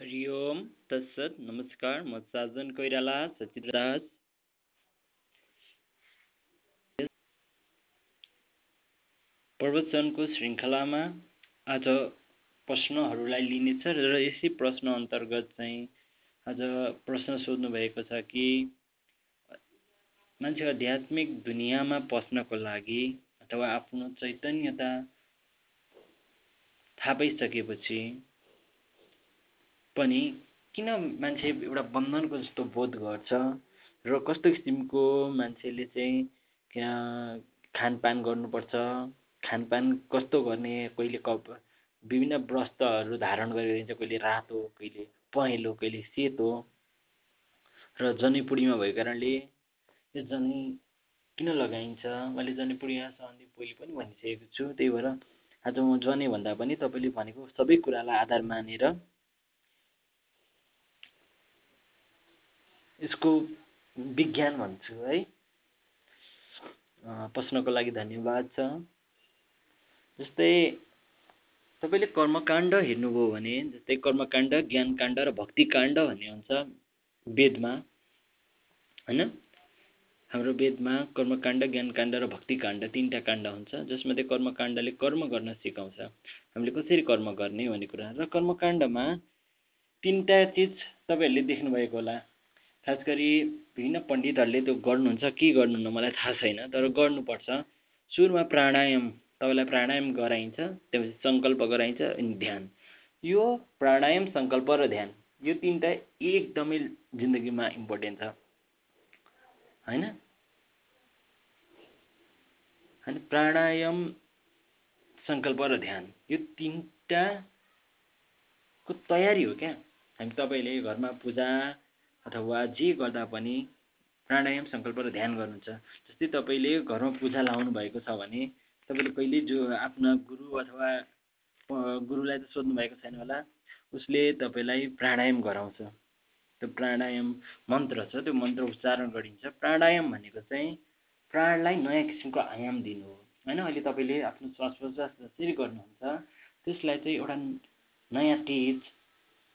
हरि ओम तत्सत नमस्कार म साजन कोइराला सचित्र दास। प्रवचनको श्रृङ्खलामा आज प्रश्नहरूलाई लिनेछ र यसै प्रश्न अन्तर्गत चाहिँ आज प्रश्न सोध्नु भएको छ कि मान्छे आध्यात्मिक दुनियाँमा पस्नको लागि अथवा आफ्नो चैतन्यता थाहा पाइसकेपछि पनि किन मान्छे एउटा बन्धनको जस्तो बोध गर्छ? र कस्तो किसिमको मान्छेले चाहिँ खानपान गर्नुपर्छ? खानपान कस्तो गर्ने? कहिले कप विभिन्न वस्त्रहरू धारण गरेर हिँड्छ कहिले रातो कहिले पहेँलो कहिले सेतो र जनेपुडीमा भएको कारणले यो जनै किन लगाइन्छ? मैले जनेपुडीमा सम्बन्धी पहिले पनि भनिसकेको छु त्यही भएर आज म जने भन्दा पनि तपाईँले भनेको सबै कुरालाई आधार मानेर यसको विज्ञान भन्छु है। प्रश्नको लागि धन्यवाद छ। जस्तै तपाईँले कर्मकाण्ड हेर्नुभयो भने जस्तै कर्मकाण्ड ज्ञानकाण्ड र भक्तिकाण्ड भन्ने हुन्छ वेदमा होइन? हाम्रो वेदमा कर्मकाण्ड ज्ञानकाण्ड र भक्तिकाण्ड तिनवटा काण्ड हुन्छ जसमध्ये कर्मकाण्डले कर्म गर्न सिकाउँछ। हामीले कसरी कर्म गर्ने भन्ने कुरा। र कर्मकाण्डमा तिनवटा चिज तपाईँहरूले देख्नुभएको होला। खास गरी विभिन्न पण्डितहरूले त्यो गर्नुहुन्छ के गर्नुहुन्न मलाई थाहा छैन तर गर्नुपर्छ। सुरुमा प्राणायाम तपाईँलाई प्राणायाम गराइन्छ त्यसपछि सङ्कल्प गराइन्छ अनि ध्यान। यो प्राणायाम सङ्कल्प र ध्यान यो तिनवटा एकदमै जिन्दगीमा इम्पोर्टेन्ट छ। होइन? होइन प्राणायाम सङ्कल्प र ध्यान यो तिनवटाको तयारी हो क्या? हामी तपाईँले घरमा पूजा अथवा जे गर्दा पनि प्राणायाम सङ्कल्प र ध्यान गर्नुहुन्छ। जस्तै तपाईँले घरमा पूजा लाउनु भएको छ भने तपाईँले कहिले जो आफ्ना गुरु अथवा गुरुलाई त सोध्नु भएको छैन होला उसले तपाईँलाई प्राणायाम गराउँछ। त्यो प्राणायाम मन्त्र छ त्यो मन्त्र उच्चारण गरिन्छ। प्राणायाम भनेको चाहिँ प्राणलाई नयाँ किसिमको आयाम दिनु हो। होइन अहिले तपाईँले आफ्नो श्वास प्रश्वास जसरी गर्नुहुन्छ त्यसलाई चाहिँ एउटा नयाँ तेज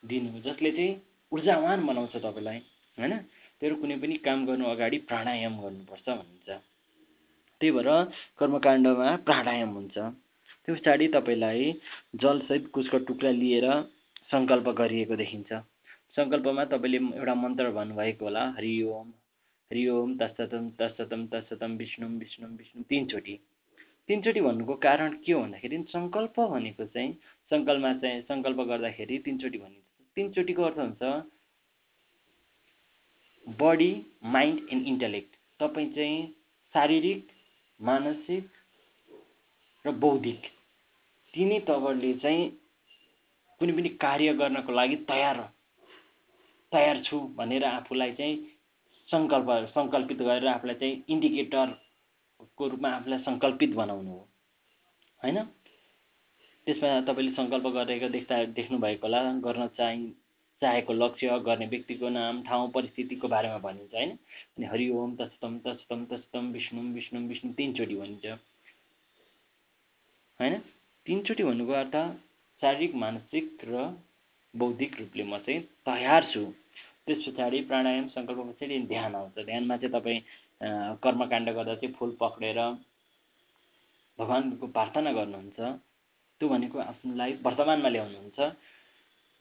दिनु जसले चाहिँ ऊर्जावान बनाउँछ तपाईँलाई होइन? तेरो कुनै पनि काम गर्नु अगाडि प्राणायाम गर्नुपर्छ भनिन्छ। त्यही भएर कर्मकाण्डमा प्राणायाम हुन्छ। त्यो पछाडि तपाईँलाई जलसहित कुसको टुक्रा लिएर सङ्कल्प गरिएको देखिन्छ। सङ्कल्पमा तपाईँले एउटा मन्त्र भन्नुभएको होला हरि ओम हरि ओम तत्सतम तत्सतम तत्सतम विष्णुम विष्णुम विष्णु तिनचोटि। तिनचोटि भन्नुको कारण के हो भन्दाखेरि सङ्कल्प भनेको चाहिँ सङ्कल्पमा चाहिँ सङ्कल्प गर्दाखेरि तिनचोटि भनिन्छ। तिनचोटिको अर्थ हुन्छ। Body mind and intellect. तपाईँ चाहिँ शारीरिक मानसिक र बौद्धिक। तिनै तवरले चाहिँ कुनै पनि कार्य गर्नको लागि तयार तयार छु भनेर आफूलाई चाहिँ सङ्कल्प सङ्कल्पित गरेर आफूलाई चाहिँ इन्डिकेटरको रूपमा आफूलाई सङ्कल्पित बनाउनु हो। होइन? त्यसमा तपाईँले सङ्कल्प गरेको देख्दा देख्नुभएको होला गर्न चाहिँ चाहेको लक्ष्य गर्ने व्यक्तिको नाम ठाउँ परिस्थितिको बारेमा भनिन्छ होइन? अनि हरि ओम तस्तम तस्तम तस्तम विष्णु विष्णु विष्णु तिनचोटि भनिन्छ। होइन? तिनचोटि भन्नुको अर्थ शारीरिक मानसिक र बौद्धिक रूपले म चाहिँ तयार छु। त्यस पछाडि प्राणायाम सङ्कल्प पछाडि ध्यान आउँछ। ध्यानमा चाहिँ तपाईँ कर्मकाण्ड गर्दा चाहिँ फुल पक्रेर भगवान्को प्रार्थना गर्नुहुन्छ। त्यो भनेको आफ्नोलाई वर्तमानमा ल्याउनुहुन्छ।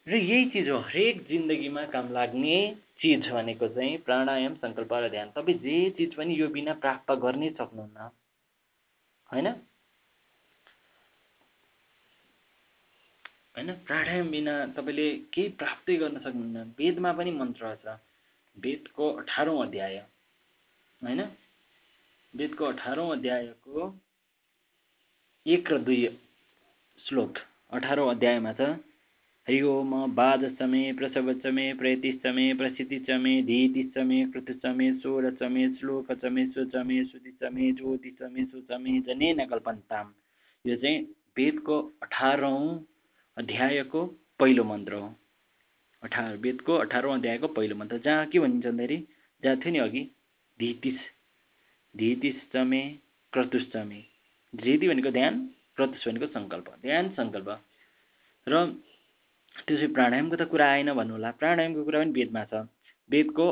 र यही चिज हो हरेक जिन्दगीमा काम लाग्ने चिज भनेको चाहिँ प्राणायाम सङ्कल्प र ध्यान। तपाईँ जे चिज पनि यो बिना प्राप्त गर्नै सक्नुहुन्न। होइन? होइन? प्राणायाम बिना तपाईँले केही प्राप्तै गर्न सक्नुहुन्न। वेदमा पनि मन्त्र छ। वेदको अठारौँ अध्याय। होइन? वेदको अठारौँ अध्यायको एक र दुई श्लोक अठारौँ अध्यायमा छ हरि ओम बाधसमे प्रसवचमे प्रयतिश्चमे प्रसिद्धिचमे धीतिश्चमे कृतुचमे सोरचमे श्लोकचमे सुचमे सुतिचमे ज्योतिचमे सुचमे जनेन कल्पन्ताम। यो चाहिँ वेदको अठारौँ अध्यायको पहिलो मन्त्र हो। अठार वेदको अठारौँ अध्यायको पहिलो मन्त्र। जहाँ के भनिन्छ भन्दाखेरि जहाँ थियो नि अघि धितिस धितिश्चमे क्रतुश्चमे धृति भनेको ध्यान प्रत्युष भनेको सङ्कल्प। ध्यान सङ्कल्प। र त्यसपछि प्राणायामको त कुरा आएन भन्नु होला। प्राणायामको कुरा पनि वेदमा छ। वेदको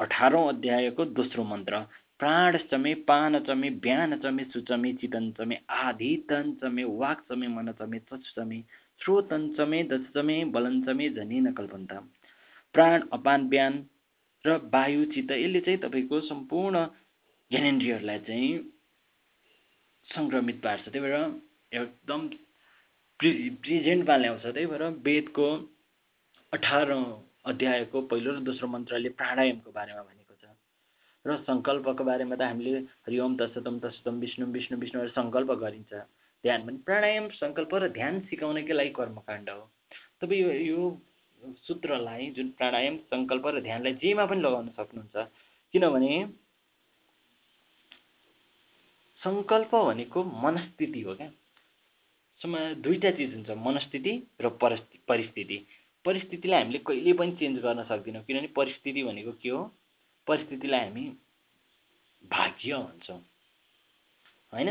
अठारौँ अध्यायको दोस्रो मन्त्र। प्राण चमे पान चमे बिहान चमे सुचमे चितन चमे आधि तन चमे वाक चमे मन चमे चच चमे श्रोतन चमे दच चमे बलन चमे जनी नकल्पन्ता। प्राण अपान बिहान र वायु चित्त यसले चाहिँ तपाईँको सम्पूर्ण ज्ञानेन्द्रियहरूलाई चाहिँ सङ्क्रमित पार्छ। त्यही भएर एकदम प्रि प्रिजेन्टमा ल्याउँछ त्यही भएर वेदको अठार अध्यायको पहिलो र दोस्रो मन्त्रले प्राणायामको बारेमा भनेको छ। र सङ्कल्पको बारेमा त हामीले हरिओम तसतम तसतम विष्णु विष्णु विष्णु सङ्कल्प गरिन्छ। ध्यान पनि प्राणायाम सङ्कल्प र ध्यान सिकाउनकै लागि कर्मकाण्ड हो। तपाईँ यो यो सूत्रलाई जुन प्राणायाम सङ्कल्प र ध्यानलाई जेमा पनि लगाउन सक्नुहुन्छ किनभने सङ्कल्प भनेको मनस्थिति हो क्या। समा दुईवटा चिज हुन्छ मनस्थिति र परिस्थिति परिस्थिति। परिस्थितिलाई हामीले कहिले पनि चेन्ज गर्न सक्दैनौँ किनभने परिस्थिति भनेको के हो? परिस्थितिलाई हामी भाग्य भन्छौँ। होइन?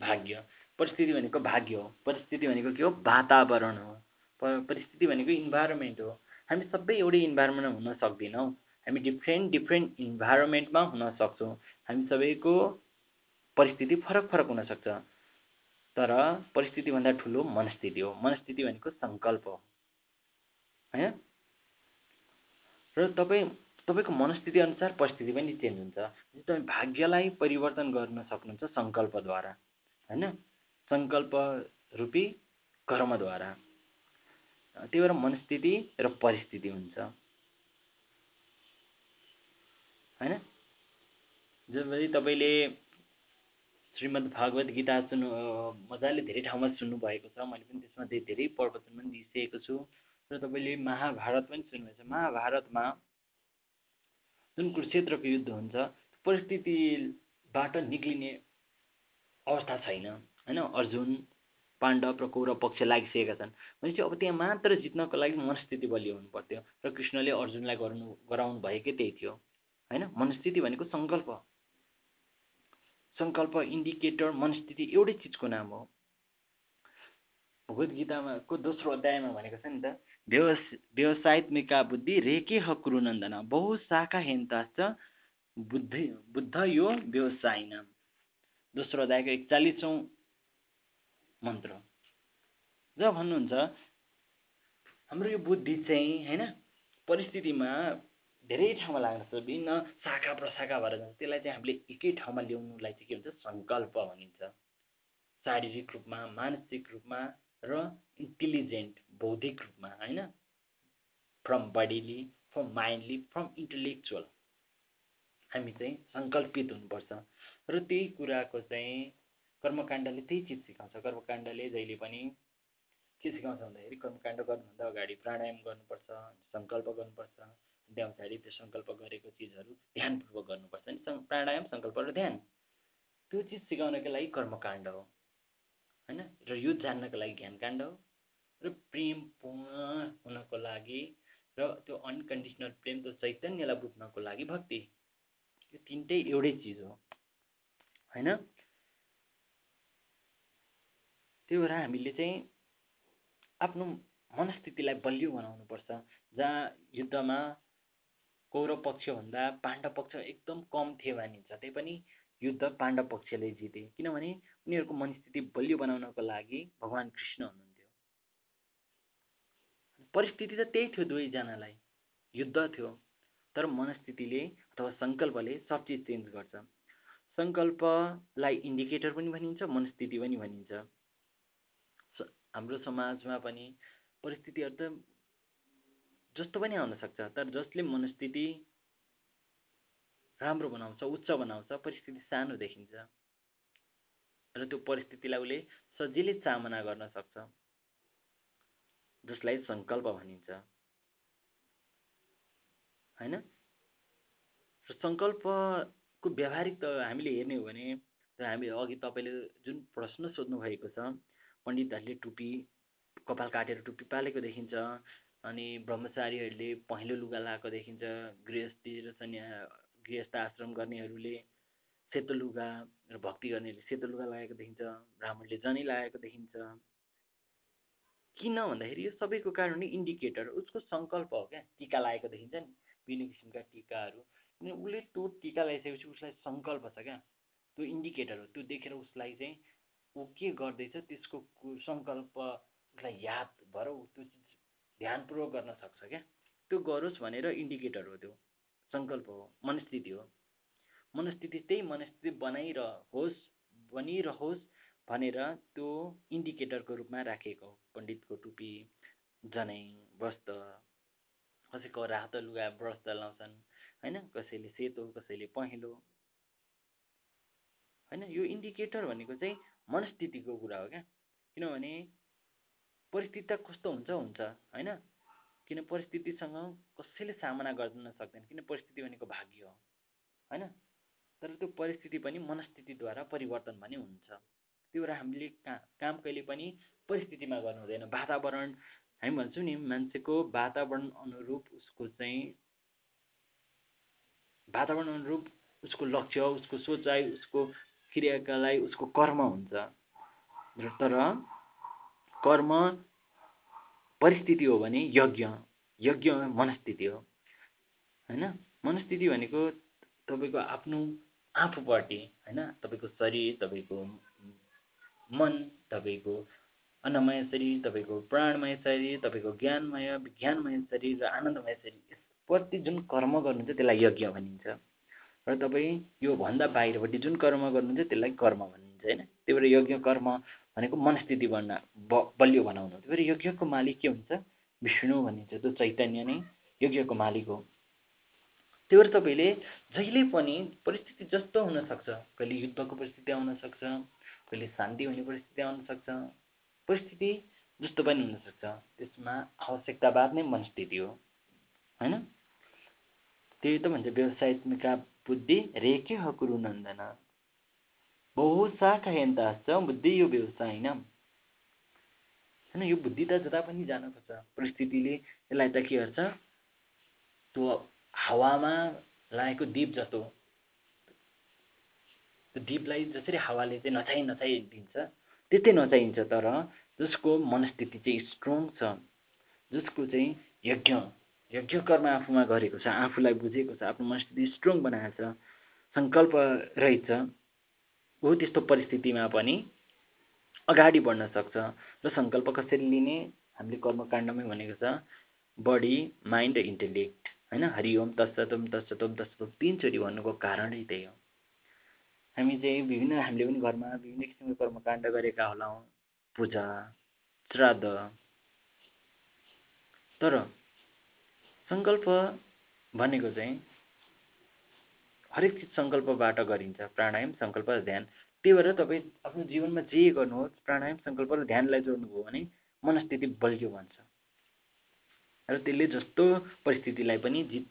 भाग्य। परिस्थिति भनेको भाग्य हो। परिस्थिति भनेको के हो? वातावरण हो। परिस्थिति भनेको इन्भाइरोमेन्ट हो। हामी सबै एउटै इन्भाइरोमेन्टमा हुन सक्दैनौँ। हामी डिफ्रेन्ट डिफ्रेन्ट इन्भाइरोमेन्टमा हुन सक्छौँ। हामी सबैको परिस्थिति फरक फरक हुनसक्छ तर परिस्थितिभन्दा ठुलो मनस्थिति हो। मनस्थिति भनेको सङ्कल्प हो। होइन? र तपाईँ तपाईँको मनस्थिति अनुसार परिस्थिति पनि चेन्ज हुन्छ। तपाईँ भाग्यलाई परिवर्तन गर्न सक्नुहुन्छ सङ्कल्पद्वारा। होइन? सङ्कल्प रूपी कर्मद्वारा। त्यही भएर मनस्थिति र परिस्थिति हुन्छ। होइन? जसरी तपाईँले श्रीमद् भागवत गीता सुन्नु मजाले धेरै ठाउँमा सुन्नुभएको छ। मैले पनि त्यसमा धेरै प्रवचन पनि दिइसकेको छु। र तपाईँले महाभारत पनि सुन्नुभएको छ महाभारतमा जुन कुरुक्षेत्रको युद्ध हुन्छ परिस्थितिबाट निक्लिने अवस्था छैन होइन? अर्जुन पाण्डव र कौरव पक्ष लागिसकेका छन्। भनेपछि अब त्यहाँ मात्र जित्नको लागि मनस्थिति बलियो हुनु पर्थ्यो। र कृष्णले अर्जुनलाई गर्नु गराउनु भएकै त्यही थियो होइन? मनस्थिति भनेको सङ्कल्प। सङ्कल्प इन्डिकेटर मनस्थिति एउटै चिजको नाम हो। भगवद् गीतामा को दोस्रो अध्यायमा भनेको छ नि त व्यवस व्यवसायत्मिका बुद्धि रेके हकुरुनन्दन बहुशाखा हेन्ताश्च बुद्धि बुद्ध यो व्यवसायिन दोस्रो अध्यायको एकचालिसौँ मन्त्र। जब भन्नुहुन्छ हाम्रो यो बुद्धि चाहिँ होइन परिस्थितिमा धेरै ठाउँमा लाग्न सक्छ विभिन्न शाखा प्रशाखा भएर जान्छ। त्यसलाई चाहिँ हामीले एकै ठाउँमा ल्याउनुलाई चाहिँ के भन्छ? सङ्कल्प भनिन्छ। शारीरिक रूपमा मानसिक रूपमा र इन्टेलिजेन्ट बौद्धिक रूपमा होइन? From bodily from mindly from intellectual हामी चाहिँ सङ्कल्पित हुनुपर्छ। र त्यही कुराको चाहिँ कर्मकाण्डले त्यही चिज सिकाउँछ। कर्मकाण्डले जहिले पनि के सिकाउँछ भन्दाखेरि कर्मकाण्ड गर्नुभन्दा अगाडि प्राणायाम गर्नुपर्छ सङ्कल्प गर्नुपर्छ। पछाडि त्यो सङ्कल्प गरेको चिजहरू ध्यानपूर्वक गर्नुपर्छ अनि प्राणायाम सङ्कल्प र ध्यान। त्यो चिज सिकाउनको लागि कर्मकाण्ड हो होइन? र यो जान्नको लागि ज्ञानकाण्ड हो र प्रेम पूर्ण हुनको लागि र त्यो अनकन्डिसनल प्रेम त्यो चैतन्यलाई बुझ्नको लागि भक्ति। यो तिनटै एउटै चिज हो होइन? त्यही भएर हामीले चाहिँ आफ्नो मनस्थितिलाई बलियो बनाउनुपर्छ। जहाँ युद्धमा कौरव पक्षभन्दा पाण्डव पक्ष एकदम कम थिए भनिन्छ त्यही पनि युद्ध पाण्डव पक्षले जिते। किनभने उनीहरूको मनस्थिति बलियो बनाउनको लागि भगवान् कृष्ण हुनुहुन्थ्यो। परिस्थिति त त्यही थियो दुवैजनालाई। युद्ध थियो तर मनस्थितिले अथवा सङ्कल्पले सब चिज चेन्ज गर्छ। सङ्कल्पलाई इन्डिकेटर पनि भनिन्छ मनस्थिति पनि भनिन्छ। हाम्रो समाजमा पनि परिस्थितिहरू त जस्तो पनि आउनसक्छ तर जसले मनस्थिति राम्रो बनाउँछ उच्च बनाउँछ परिस्थिति सानो देखिन्छ र त्यो परिस्थितिलाई उसले सजिलै चामना गर्न सक्छ जसलाई सङ्कल्प भनिन्छ। होइन? र सङ्कल्पको व्यावहारिक त हामीले हेर्ने हो भने हामी अघि तपाईँले जुन प्रश्न सोध्नु भएको छ पण्डितहरूले टुपी कपाल काटेर टुपी पालेको देखिन्छ अनि ब्रह्मचारीहरूले पहेँलो लुगा लगाएको देखिन्छ गृहस्थी र सन्या गृहस्थ आश्रम गर्नेहरूले सेतो लुगा र भक्ति गर्नेहरूले सेतो लुगा लगाएको देखिन्छ ब्राह्मणले जनै लगाएको देखिन्छ। किन भन्दाखेरि यो सबैको कारण इन्डिकेटर उसको सङ्कल्प हो क्या टिका लागेको देखिन्छ नि विभिन्न किसिमका टिकाहरू। उसले त्यो टिका लगाइसकेपछि उसलाई सङ्कल्प छ क्या त्यो इन्डिकेटर हो त्यो देखेर उसलाई चाहिँ ऊ के गर्दैछ त्यसको सङ्कल्प उसलाई याद भएर ऊ त्यो ध्यानपूर्वक गर्न सक्छ क्या? त्यो गरोस् भनेर इन्डिकेटर हो त्यो। सङ्कल्प हो मनस्थिति हो। मनस्थिति त्यही मनस्थिति बनाइरहोस् बनिरहोस् भनेर त्यो इन्डिकेटरको रूपमा राखेको पण्डितको टुपी जनै वस्त्र कसैको रातो लुगा वस्त्र लाउँछन् होइन? कसैले सेतो कसैले पहेँलो। होइन? यो इन्डिकेटर भनेको चाहिँ मनस्थितिको कुरा हो क्या? किनभने परिस्थिति त कस्तो हुन्छ हुन्छ होइन? किन परिस्थितिसँग कसैले सामना गर्न सक्दैन किन परिस्थिति भनेको भाग्य हो होइन? तर त्यो परिस्थिति पनि मनस्थितिद्वारा परिवर्तन पनि हुन्छ। त्यो भएर हामीले का काम कहिले पनि परिस्थितिमा गर्नु हुँदैन। वातावरण हामी भन्छौँ नि मान्छेको वातावरण अनुरूप उसको चाहिँ वातावरण अनुरूप उसको लक्ष्य उसको सोचाइ उसको क्रियाकलाप उसको कर्म हुन्छ। तर कर्म परिस्थिति हो भने यज्ञ यज्ञ मनस्थिति हो। होइन? मनस्थिति भनेको तपाईँको आफ्नो आफूपट्टि होइन? तपाईँको शरीर तपाईँको मन तपाईँको अन्नमय शरीर तपाईँको प्राणमय शरीर तपाईँको ज्ञानमय विज्ञानमय शरीर र आनन्दमय शरीर यसप्रति जुन कर्म गर्नुहुन्छ त्यसलाई यज्ञ भनिन्छ। र तपाईँ योभन्दा बाहिरपट्टि जुन कर्म गर्नुहुन्छ त्यसलाई कर्म भनिन्छ होइन? त्यही भएर यज्ञ कर्म भनेको मनस्थिति बन्न ब बलियो बनाउनु त्यही भएर यज्ञको मालिक के हुन्छ? विष्णु भनिन्छ त्यो चैतन्य नै यज्ञको मालिक हो। त्यही भएर तपाईँले जहिले पनि परिस्थिति जस्तो हुनसक्छ कहिले युद्धको परिस्थिति आउन सक्छ कहिले शान्ति हुने परिस्थिति आउन सक्छ परिस्थिति जस्तो पनि हुनसक्छ त्यसमा आवश्यकतावाद नै मनस्थिति हो होइन? त्यही त भन्छ व्यवसायत्मिका बुद्धि रेखे हकुरु नन्दन। बहु शाखा हेन्ताश्च बुद्धि यो व्यवसाय होइन होइन यो बुद्धि त जता पनि जान खोज्छ। परिस्थितिले यसलाई त के गर्छ? त्यो हावामा लागेको दीप जस्तो। त्यो दीपलाई जसरी हावाले चाहिँ नचाइ नचाइदिन्छ त्यस्तै नचाहिन्छ तर जसको मनस्थिति चाहिँ स्ट्रङ छ जसको चाहिँ यज्ञ यज्ञ कर्म आफूमा गरेको छ आफूलाई बुझेको छ आफ्नो मनस्थिति स्ट्रङ बनाएको छ सङ्कल्प रहेछ हो त्यस्तो परिस्थितिमा पनि अगाडि बढ्न सक्छ र सङ्कल्प कसरी लिने हामीले कर्मकाण्डमै भनेको छ बडी माइन्ड र इन्टेलेक्ट होइन? हरिओम तत्सतम तत्सतम तत्सतम तिनचोटि भन्नुको कारणै त्यही हो। हामी चाहिँ विभिन्न हामीले पनि घरमा विभिन्न किसिमको कर्मकाण्ड गरेका होलाौँ पूजा श्राद्ध। तर सङ्कल्प भनेको चाहिँ हरेक चिज सङ्कल्पबाट गरिन्छ। प्राणायाम सङ्कल्प र ध्यान। त्यही भएर तपाईँ आफ्नो जीवनमा जे गर्नुहोस् प्राणायाम सङ्कल्प र ध्यानलाई जोड्नुभयो भने मनस्थिति बलियो भन्छ। र त्यसले जस्तो परिस्थितिलाई पनि जित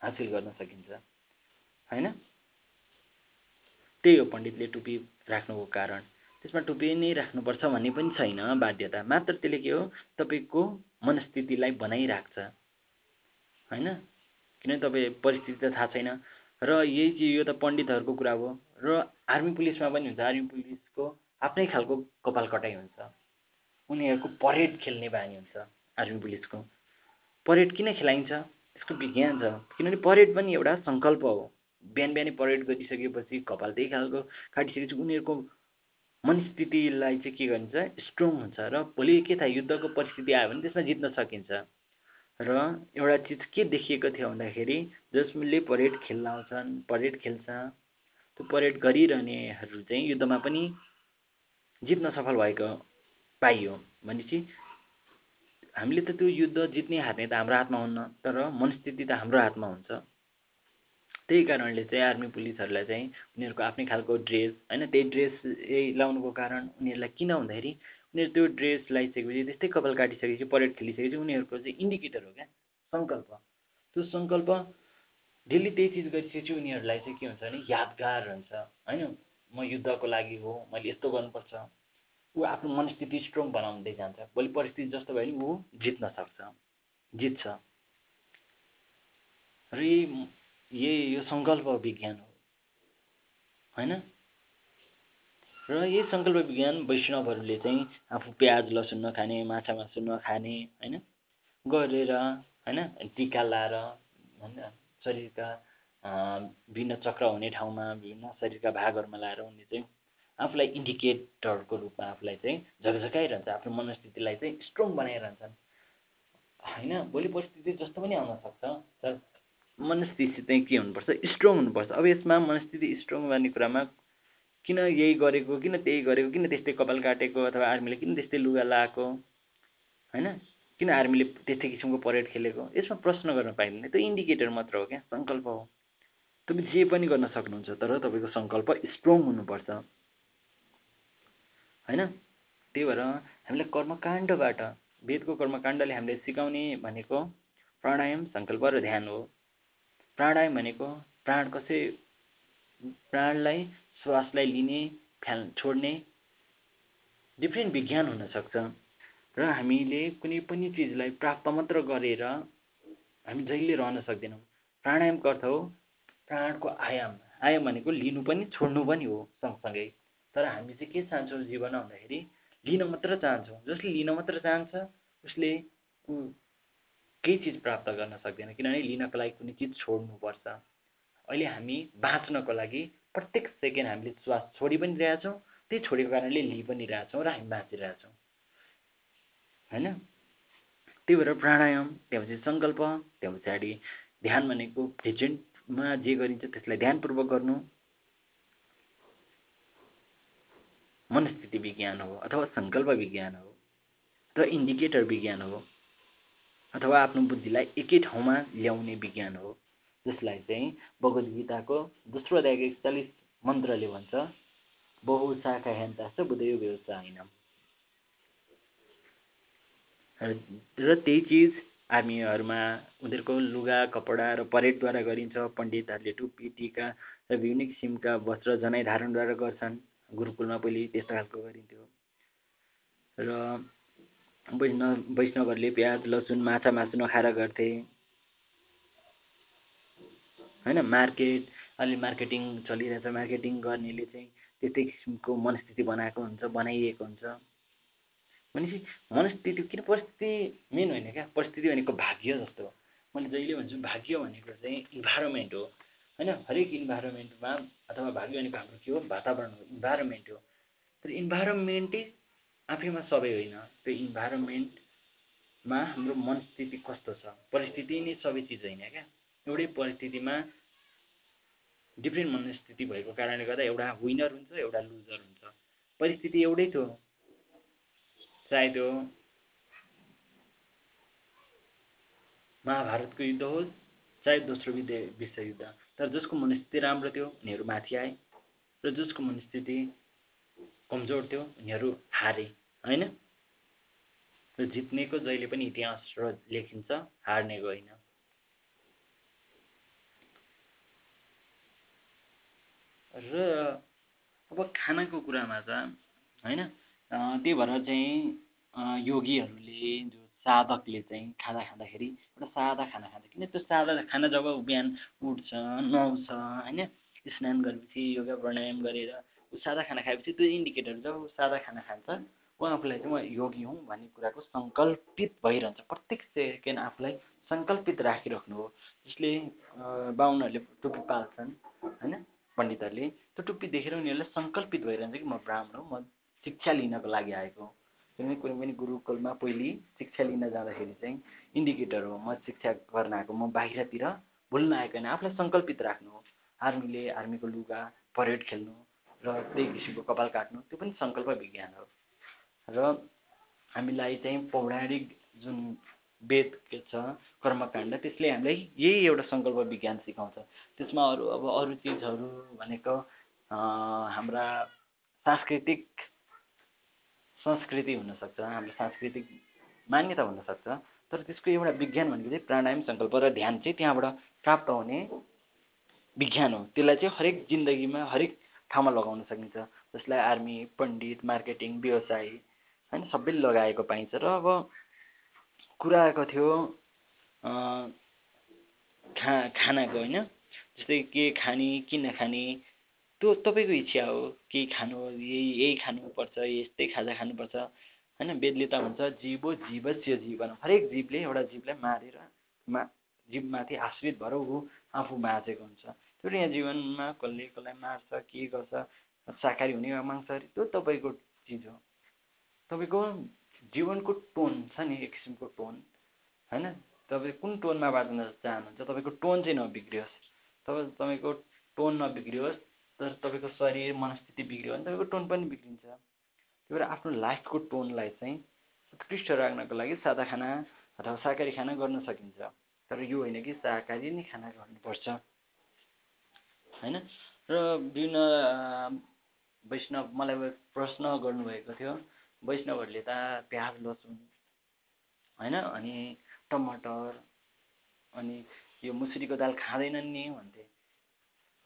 हासिल गर्न सकिन्छ। होइन? त्यही हो पण्डितले टुपी राख्नुको कारण। त्यसमा टुपी नै राख्नुपर्छ भन्ने पनि छैन बाध्यता। मात्र त्यसले के हो? तपाईँको मनस्थितिलाई बनाइराख्छ। होइन? किन तपाईँ परिस्थिति त थाहा छैन। र यही चिज यो त पण्डितहरूको कुरा हो। र आर्मी पुलिसमा पनि हुन्छ। आर्मी पुलिसको आफ्नै खालको कपाल कटाइ हुन्छ। उनीहरूको परेड खेल्ने बानी हुन्छ आर्मी पुलिसको। परेड किन खेलाइन्छ? यसको विज्ञान छ। किनभने परेड पनि एउटा सङ्कल्प हो। बिहान बिहानै परेड गरिसकेपछि कपाल त्यही खालको काटिसकेपछि उनीहरूको मनस्थितिलाई चाहिँ के गरिन्छ? स्ट्रङ हुन्छ। र भोलि के थाहा युद्धको परिस्थिति आयो भने त्यसमा जित्न सकिन्छ। र एउटा चिज के देखिएको थियो भन्दाखेरि जसले परेड खेल्न आउँछन् परेड खेल्छ त्यो परेड गरिरहनेहरू चाहिँ युद्धमा पनि जित्न सफल भएको पाइयो भनेपछि हामीले त त्यो युद्ध जित्ने हार्ने त हाम्रो हातमा हुन्न तर मनस्थिति त हाम्रो हातमा हुन्छ। त्यही कारणले चाहिँ आर्मी पुलिसहरूलाई चाहिँ उनीहरूको आफ्नै खालको ड्रेस होइन त्यही ड्रेस लाउनुको कारण उनीहरूलाई किन भन्दाखेरि त्यो ड्रेस लगाइसकेपछि त्यस्तै कपाल काटिसकेपछि परेड खेलिसकेपछि उनीहरूको चाहिँ इन्डिकेटर हो क्या सङ्कल्प। त्यो सङ्कल्प डेली त्यही चिज गरिसकेपछि उनीहरूलाई चाहिँ के हुन्छ भने यादगार हुन्छ होइन? म युद्धको लागि हो मैले यस्तो गर्नुपर्छ। ऊ आफ्नो मनस्थिति स्ट्रङ बनाउँदै जान्छ। भोलि परिस्थिति जस्तो भयो भने ऊ जित्न सक्छ जित्छ। र यही यही यो सङ्कल्प विज्ञान हो। होइन? र यही सङ्कल्प विज्ञान वैष्णवहरूले चाहिँ आफू प्याज लसुन नखाने माछा मासु नखाने होइन? गरेर होइन? टिका लाएर होइन? शरीरका विभिन्न चक्र हुने ठाउँमा विभिन्न शरीरका भागहरूमा लाएर उनले चाहिँ आफूलाई इन्डिकेटरको रूपमा आफूलाई चाहिँ झकझकाइरहन्छ आफ्नो मनस्थितिलाई चाहिँ स्ट्रङ बनाइरहन्छन्। होइन? भोलि परिस्थिति जस्तो पनि आउन सक्छ। तर मनस्थिति चाहिँ के हुनुपर्छ? स्ट्रङ हुनुपर्छ। अब यसमा मनस्थिति स्ट्रङ गर्ने कुरामा किन यही गरेको किन त्यही गरेको किन त्यस्तै कपाल काटेको अथवा आर्मीले किन त्यस्तै लुगा लाएको होइन? किन आर्मीले त्यस्तै किसिमको परेड खेलेको? यसमा प्रश्न गर्न पाइँदैन। त्यो इन्डिकेटर मात्र हो क्या सङ्कल्प हो। तपाईँ जे पनि गर्न सक्नुहुन्छ तर तपाईँको सङ्कल्प स्ट्रङ हुनुपर्छ। होइन? त्यही भएर हामीले कर्मकाण्डबाट वेदको कर्मकाण्डले हामीले सिकाउने भनेको प्राणायाम सङ्कल्प र ध्यान हो। प्राणायाम भनेको प्राण कसै प्राणलाई श्वासलाई लिने फ्याल छोड्ने डिफ्रेन्ट विज्ञान हुनसक्छ र हामीले कुनै पनि चिजलाई प्राप्त मात्र गरेर हामी जहिले रहन सक्दैनौँ। प्राणायामको अर्थ हो प्राणको आयाम आयाम भनेको लिनु पनि छोड्नु पनि हो सँगसँगै। तर हामी चाहिँ के चाहन्छौँ जीवनमा भन्दाखेरि लिन मात्र चाहन्छौँ। जसले लिन मात्र चाहन्छ उसले केही चिज प्राप्त गर्न सक्दैन। किनभने लिनको लागि कुनै चिज छोड्नुपर्छ। अहिले हामी बाँच्नको लागि प्रत्येक सेकेन्ड हामीले श्वास छोडी पनि रहेछौँ त्यही छोडेको कारणले लिइ पनि रहेछौँ र हामी बाँचिरहेछौँ होइन? त्यही भएर प्राणायाम त्यहाँपछि सङ्कल्प त्यो पछाडि ध्यान भनेको प्रेजेन्टमा जे गरिन्छ त्यसलाई ध्यानपूर्वक गर्नु। मनस्थिति विज्ञान हो अथवा सङ्कल्प विज्ञान हो अथवा इन्डिकेटर विज्ञान हो अथवा आफ्नो बुद्धिलाई एकै ठाउँमा ल्याउने विज्ञान हो। जसलाई चाहिँ भगवद् गीताको दोस्रो अध्यायको एकचालिस मन्त्रले भन्छ बहु शाखा ह्यान्तास बुधयो व्यवसायिनम र त्यही चिज आर्मीहरूमा उनीहरूको लुगा कपडा र परेडद्वारा गरिन्छ। पण्डितहरूले टुप्पी टिका र विभिन्न किसिमका वस्त्र जनाइ धारणद्वारा गर्छन्। गुरुकुलमा पहिले त्यस्तो खालको गरिन्थ्यो। र वैष्णव वैष्णवहरूले प्याज लसुन माछा मासु नखाएर गर्थे। होइन मार्केट अलि मार्केटिङ चलिरहेछ। मार्केटिङ गर्नेले चाहिँ त्यस्तै किसिमको मनस्थिति बनाएको हुन्छ बनाइएको हुन्छ। भनेपछि मनस्थिति किन परिस्थिति मेन होइन क्या? परिस्थिति भनेको भाग्य जस्तो। मैले जहिले भन्छु भाग्य भनेको चाहिँ इन्भाइरोमेन्ट हो। होइन हरेक इन्भाइरोमेन्टमा अथवा भाग्य भनेको हाम्रो के हो? वातावरण हो। इन्भाइरोमेन्ट हो। तर इन्भाइरोमेन्टै आफैमा सबै होइन। त्यो इन्भाइरोमेन्टमा हाम्रो मनस्थिति कस्तो छ? परिस्थिति नै सबै चिज होइन क्या? एउटै परिस्थितिमा डिफ्रेन्ट मनस्थिति भएको कारणले गर्दा एउटा विनर हुन्छ एउटा लुजर हुन्छ। परिस्थिति एउटै थियो। चाहे त्यो महाभारतको युद्ध होस् चाहे दोस्रो विद्य विश्वयुद्ध। तर जसको मनस्थिति राम्रो थियो उनीहरू माथि आए। र जसको मनस्थिति कमजोर थियो उनीहरू हारे होइन? र जित्नेको जहिले पनि इतिहास र लेखिन्छ हार्नेको होइन र अब खानाको कुरामा त होइन त्यही भएर चाहिँ योगीहरूले जो साधकले चाहिँ खाना खाँदाखेरि एउटा सादा खाना खान्छ। किन त्यो सादा खाना जब बिहान उठ्छ नुहाउँछ होइन स्नान गरेपछि योगा प्राणायाम गरेर सादा खाना खाएपछि त्यो इन्डिकेटर जब सादा खाना खान्छ ऊ आफूलाई चाहिँ म योगी हुँ भन्ने कुराको सङ्कल्पित भइरहन्छ। प्रत्येक सेकेन्ड आफूलाई सङ्कल्पित राखिराख्नु हो जसले बाहुनहरूले टोपी पाल्छन् होइन। पण्डितहरूले त्यो टुप्पी देखेर उनीहरूलाई सङ्कल्पित भइरहन्छ कि म ब्राह्मण हो म शिक्षा लिनको लागि आएको किनभने कुनै पनि गुरुकुलमा पहिले शिक्षा लिन जाँदाखेरि चाहिँ इन्डिकेटर हो म शिक्षा गर्न आएको म बाहिरतिर भुल्न आएको होइन आफूलाई सङ्कल्पित राख्नु हो। आर्मीले आर्मीको लुगा परेड खेल्नु र त्यही किसिमको कपाल काट्नु त्यो पनि सङ्कल्प विज्ञान हो। र हामीलाई चाहिँ पौराणिक जुन वेद छ कर्मकाण्ड त्यसले हामीलाई यही एउटा सङ्कल्प विज्ञान सिकाउँछ। त्यसमा अरू अब अरू चिजहरू भनेको हाम्रा सांस्कृतिक संस्कृति हुनसक्छ हाम्रो सांस्कृतिक मान्यता हुनसक्छ तर त्यसको एउटा विज्ञान भनेको चाहिँ प्राणायाम सङ्कल्प र ध्यान चाहिँ त्यहाँबाट प्राप्त हुने विज्ञान हो। त्यसलाई चाहिँ हरेक जिन्दगीमा हरेक ठाउँमा लगाउन सकिन्छ। जसलाई आर्मी पण्डित मार्केटिङ व्यवसाय होइन सबैले लगाएको पाइन्छ र अब कुरा आएको थियो खा खानाको होइन? जस्तै के खाने के नखाने त्यो तपाईँको इच्छा हो केही खानु यही यही खानुपर्छ यस्तै खाजा खानुपर्छ। होइन? वेदले त भन्छ जीवो जीवस्य जीवन। हरेक जीवले एउटा जीवलाई मारेर मा जीवमाथि आश्रित भएर ऊ आफू बाँचेको हुन्छ। त्यो यहाँ जीवनमा कसले कसलाई मार्छ के गर्छ शाकाहारी हुने मांसाहारी त्यो तपाईँको चिज हो। तपाईँको जीवनको टोन छ नि एक किसिमको टोन होइन? तपाईँ कुन टोनमा बाँच्न चाहनुहुन्छ? तपाईँको टोन चाहिँ नबिग्रियोस्। तपाईँ तपाईँको टोन नबिग्रियोस् तर तपाईँको शरीर मनस्थिति बिग्रियो भने तपाईँको टोन पनि बिग्रिन्छ। त्यही भएर आफ्नो लाइफको टोनलाई चाहिँ उत्कृष्ट राख्नको लागि सादा खाना अथवा शाकाहारी खाना गर्न सकिन्छ। तर यो होइन कि शाकाहारी नै खाना गर्नुपर्छ। होइन? र विभिन्न वैष्णव मलाई प्रश्न गर्नुभएको थियो वैष्णवहरूले त प्याज लसुन होइन? अनि टमाटर अनि यो मुसुरीको दाल खाँदैनन् नि भन्थे।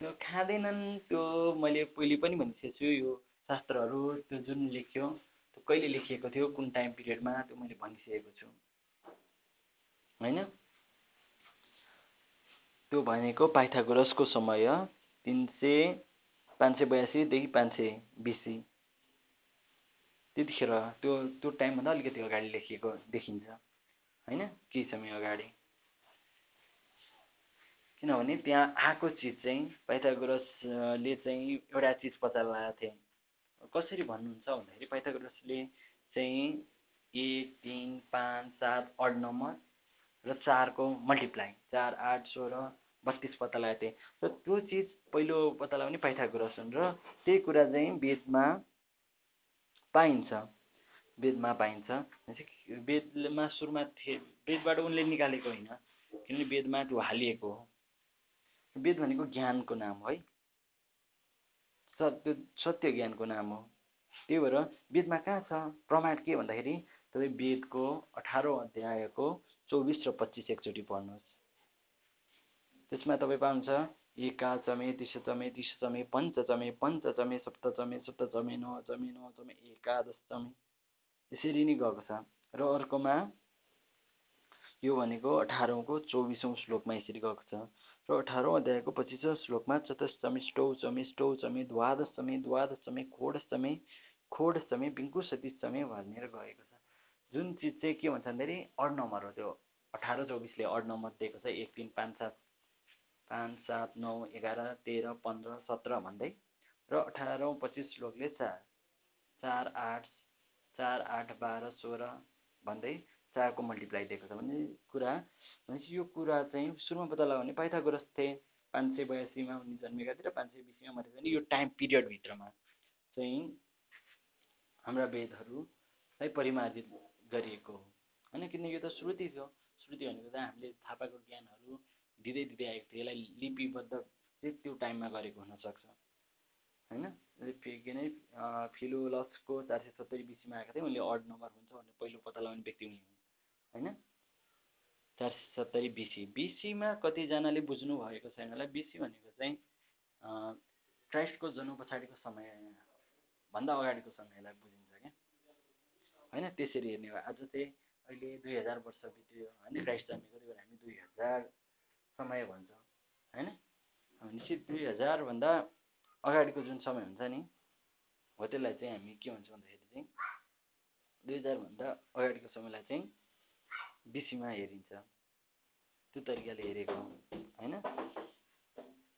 त्यो खाँदैनन् त्यो मैले पहिले पनि भनिसकेको छु यो शास्त्रहरू त्यो जुन लेख्यो त्यो कहिले लेखिएको थियो कुन टाइम पिरियडमा त्यो मैले भनिसकेको छु। होइन? त्यो भनेको पाइथागोरसको समय तिन सय पाँच सय बयासीदेखि पाँच सय बिसी। त्यतिखेर त्यो त्यो टाइमभन्दा अलिकति अगाडि लेखिएको देखिन्छ। होइन? केही समय अगाडि। किनभने त्यहाँ आएको चिज चाहिँ पाइथागोरसले चाहिँ एउटा चिज पत्ता लगाएको थिए कसरी भन्नुहुन्छ भन्दाखेरि पाइथागोरसले चाहिँ एक तिन पाँच सात अड नम्बर र चारको मल्टिप्लाई चार आठ सोह्र बत्तिस पत्ता लगाएको थिएँ। र त्यो चिज पहिलो पत्ता लगाउने पाइथागोरस हुन् र त्यही कुरा चाहिँ वेदमा पाइन्छ वेदमा पाइन्छ। वेदमा सुरुमा थिए वेदबाट उनले निकालेको होइन किनभने वेदमा त्यो हालिएको हो। वेद भनेको ज्ञानको नाम है सत्य सत्य ज्ञानको नाम हो। त्यही भएर वेदमा कहाँ छ? प्रमाण के भन्दाखेरि तपाईँ वेदको अठारौँ अध्यायको चौबिस र पच्चिस एकचोटि पढ्नुहोस्। त्यसमा तपाईँ पाउनुहुन्छ एका चमे त्रिशतमे त्रिशतमे पञ्चचमे पञ्चचमे सप्तचमे सप्तचमे नवचमे नवचमे एकादश चमे। यसरी नै गएको छ। र अर्कोमा यो भनेको अठारौँको चौबिसौँ श्लोकमा यसरी गएको छ। र अठारौँ अध्यायको पच्चिसौँ श्लोकमा चतुष्टमी स्टौचमी स्टौचमी द्वादशमी द्वादशमी खोडशमी खोडशमी विङ्कुशतिशमी भनेर गएको छ। जुन चिज चाहिँ के भन्छ भन्दाखेरि अड नम्बर हो त्यो। अठार चौबिसले अड नम्बर दिएको छ। एक तिन पाँच सात पाँच सात नौ एघार तेह्र पन्ध्र सत्र भन्दै र अठारौँ पच्चिस श्लोकले चार चार आठ चार आठ बाह्र सोह्र भन्दै चारको मल्टिप्लाई दिएको छ भन्ने कुरा भनेपछि यो कुरा चाहिँ सुरुमा पत्ता लगाउने पाइथागोरस थिए पाँच सय बयासीमा उनी जन्मेका थिए र पाँच सय बिसीमा थिए। यो टाइम पिरियडभित्रमा चाहिँ हाम्रा वेदहरूलाई परिमार्जित गरिएको हो। होइन किन यो त श्रुति थियो। श्रुति भनेको त हामीले थाहा पाएको ज्ञानहरू दिँदै दिँदै आएको थियो यसलाई लिपिबद्ध चाहिँ त्यो टाइममा गरेको हुनसक्छ। होइन? के नै फिलोलसको चार सय सत्तरी बिसीमा आएको थिएँ उनले अड नम्बर हुन्छ भनेर पहिलो पत्ता लगाउने व्यक्ति उनी हुन्। होइन? चार सय सत्तरी बिसी। बिसीमा कतिजनाले बुझ्नु भएको छैन होला। बिसी भनेको चाहिँ क्राइस्टको जन्म पछाडिको समय भन्दा अगाडिको समयलाई बुझिन्छ क्या। होइन? त्यसरी हेर्ने हो आज चाहिँ अहिले दुई हजार वर्ष बित्यो। होइन? क्राइस्ट जन्मेको त्यही भएर हामी दुई हजार समय भन्छौँ होइन? भनेपछि दुई हजारभन्दा अगाडिको जुन समय हुन्छ नि हो त्यसलाई चाहिँ हामी के भन्छौँ भन्दाखेरि चाहिँ दुई हजारभन्दा अगाडिको समयलाई चाहिँ बिसीमा हेरिन्छ। त्यो तरिकाले हेरेको होइन?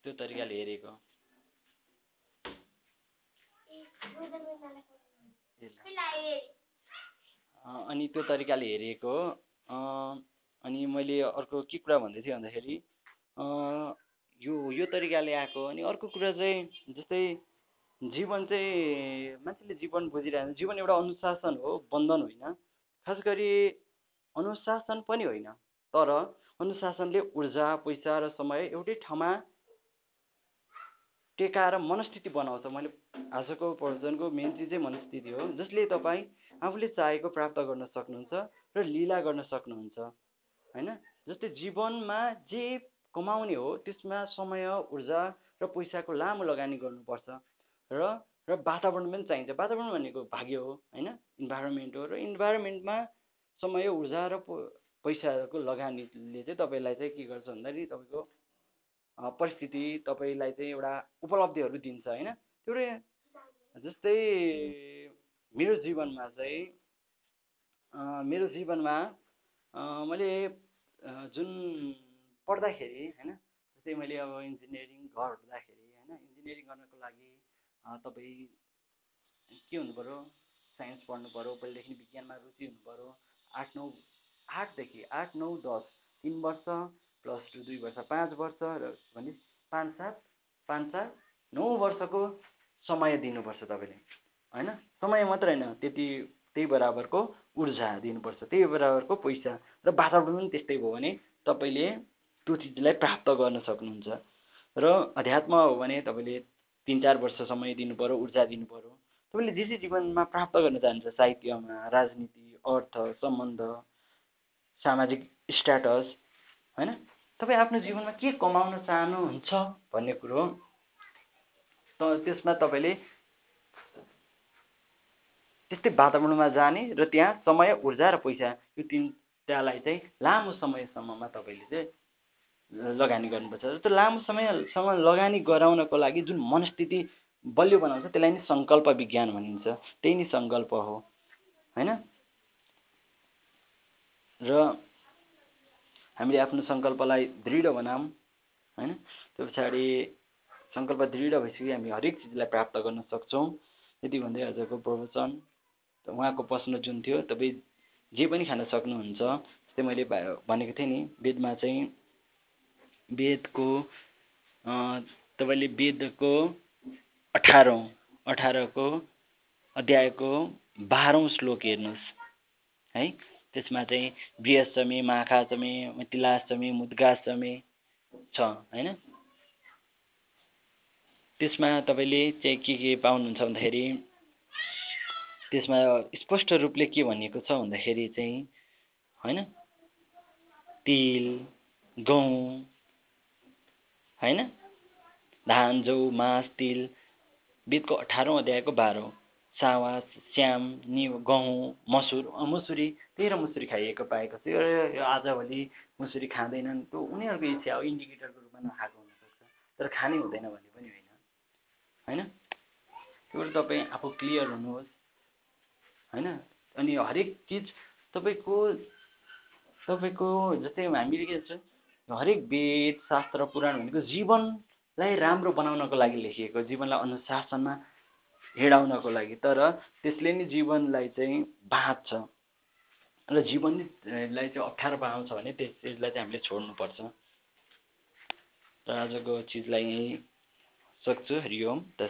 त्यो तरिकाले हेरेको। अनि त्यो तरिकाले हेरेको अनि मैले अर्को के कुरा भन्दै थिएँ भन्दाखेरि यो यो तरिकाले आएको। अनि अर्को कुरा चाहिँ जस्तै जीवन चाहिँ मान्छेले जीवन बुझिरहेको जीवन एउटा अनुशासन हो बन्धन होइन। खास गरी अनुशासन पनि होइन। तर अनुशासनले ऊर्जा पैसा र समय एउटै ठाउँमा टेकाएर मनस्थिति बनाउँछ। मैले आजको प्रवचनको मेन चिज चाहिँ मनस्थिति हो जसले तपाईँ आफूले चाहेको प्राप्त गर्न सक्नुहुन्छ र लीला गर्न सक्नुहुन्छ। होइन? जस्तै जीवनमा जे कमाउने हो त्यसमा समय ऊर्जा र पैसाको लामो लगानी गर्नुपर्छ र र वातावरण पनि चाहिन्छ। वातावरण भनेको भाग्य हो होइन? इन्भाइरोमेन्ट हो र इन्भाइरोमेन्टमा समय ऊर्जा र पैसाको लगानीले चाहिँ तपाईँलाई चाहिँ के गर्छ भन्दाखेरि तपाईँको परिस्थिति तपाईँलाई चाहिँ एउटा उपलब्धिहरू दिन्छ होइन? एउटै जस्तै मेरो जीवनमा चाहिँ मेरो जीवनमा मैले जुन पढ्दाखेरि होइन जस्तै मैले अब इन्जिनियरिङ गर्दाखेरि होइन इन्जिनियरिङ गर्नको लागि तपाईँ के हुनुपऱ्यो साइन्स पढ्नुपऱ्यो पहिलादेखि विज्ञानमा रुचि हुनुपऱ्यो आठ नौ आठदेखि आठ नौ दस तिन वर्ष प्लस टू दुई वर्ष पाँच वर्ष र भने पाँच सात पाँच सात नौ वर्षको समय दिनुपर्छ तपाईँले होइन? समय मात्रै होइन त्यति त्यही बराबरको ऊर्जा दिनुपर्छ त्यही बराबरको पैसा र वातावरण पनि त्यस्तै भयो भने तपाईँले त्यो चिजलाई प्राप्त गर्न सक्नुहुन्छ र अध्यात्म हो भने तपाईँले तिन चार वर्ष समय दिनुपऱ्यो ऊर्जा दिनुपऱ्यो तपाईँले जे जे जीवनमा प्राप्त गर्न चाहनुहुन्छ साहित्यमा राजनीति अर्थ सम्बन्ध सामाजिक स्ट्याटस होइन? तपाईँ आफ्नो जीवनमा के कमाउन चाहनुहुन्छ भन्ने कुरो त त्यसमा तपाईँले त्यस्तै वातावरणमा जाने र त्यहाँ समय ऊर्जा र पैसा यो तिनटालाई चाहिँ लामो समयसम्ममा तपाईँले चाहिँ लगानी गर्नुपर्छ। र त्यो लामो समयसम्म लगानी गराउनको लागि जुन मनस्थिति बलियो बनाउँछ त्यसलाई नै सङ्कल्प विज्ञान भनिन्छ। त्यही नै सङ्कल्प हो होइन? र हामीले आफ्नो सङ्कल्पलाई दृढ बनाऊँ होइन? त्यो पछाडि सङ्कल्प दृढ भइसकेपछि हामी हरेक चिजलाई प्राप्त गर्न सक्छौँ। यति भन्दै आजको प्रवचन। उहाँको प्रश्न जुन थियो तपाईँ जे पनि खान सक्नुहुन्छ जस्तै मैले भनेको थिएँ नि वेदमा चाहिँ वेदको तपाईँले वेदको अठारौँ अठारको अध्यायको बाह्रौँ श्लोक हेर्नुहोस्। है त्यसमा चाहिँ बृहस्टमी माघाष्टमी मिथिलाष्टमी मुद्गाष्टमी छ होइन? त्यसमा तपाईँले चाहिँ के के पाउनुहुन्छ भन्दाखेरि त्यसमा स्पष्ट रूपले के भनिएको छ भन्दाखेरि चाहिँ होइन? तिल गहुँ होइन? धान जौ मास तिल वेदको अठारौँ अध्यायको बाह्रौँ सावा स्याम निउ गहुँ मसुर मुसुरी तेह्र मुसुरी खाइएको पाएको र यो आजभोलि मुसुरी खाँदैनन् त्यो उनीहरूको इच्छा हो इन्डिकेटरको रूपमा नखाएको हुनसक्छ। तर खानै हुँदैन भन्ने पनि होइन। होइन? त्यो तपाईँ आफू क्लियर हुनुहोस्। होइन? अनि हरेक चिज तपाईँको तपाईँको जस्तै हामीले के भन्छ हरेक वेद शास्त्र पुराण भनेको जीवनलाई राम्रो बनाउनको लागि लेखिएको जीवनलाई अनुशासनमा हिँडाउनको लागि। तर त्यसले नै जीवनलाई चाहिँ बाँध्छ। र जीवनलाई चाहिँ अप्ठ्यारो बनाउँछ भने त्यस चिजलाई चाहिँ हामीले छोड्नुपर्छ। र आजको चिजलाई यहीँ सक्छु। हरिओम।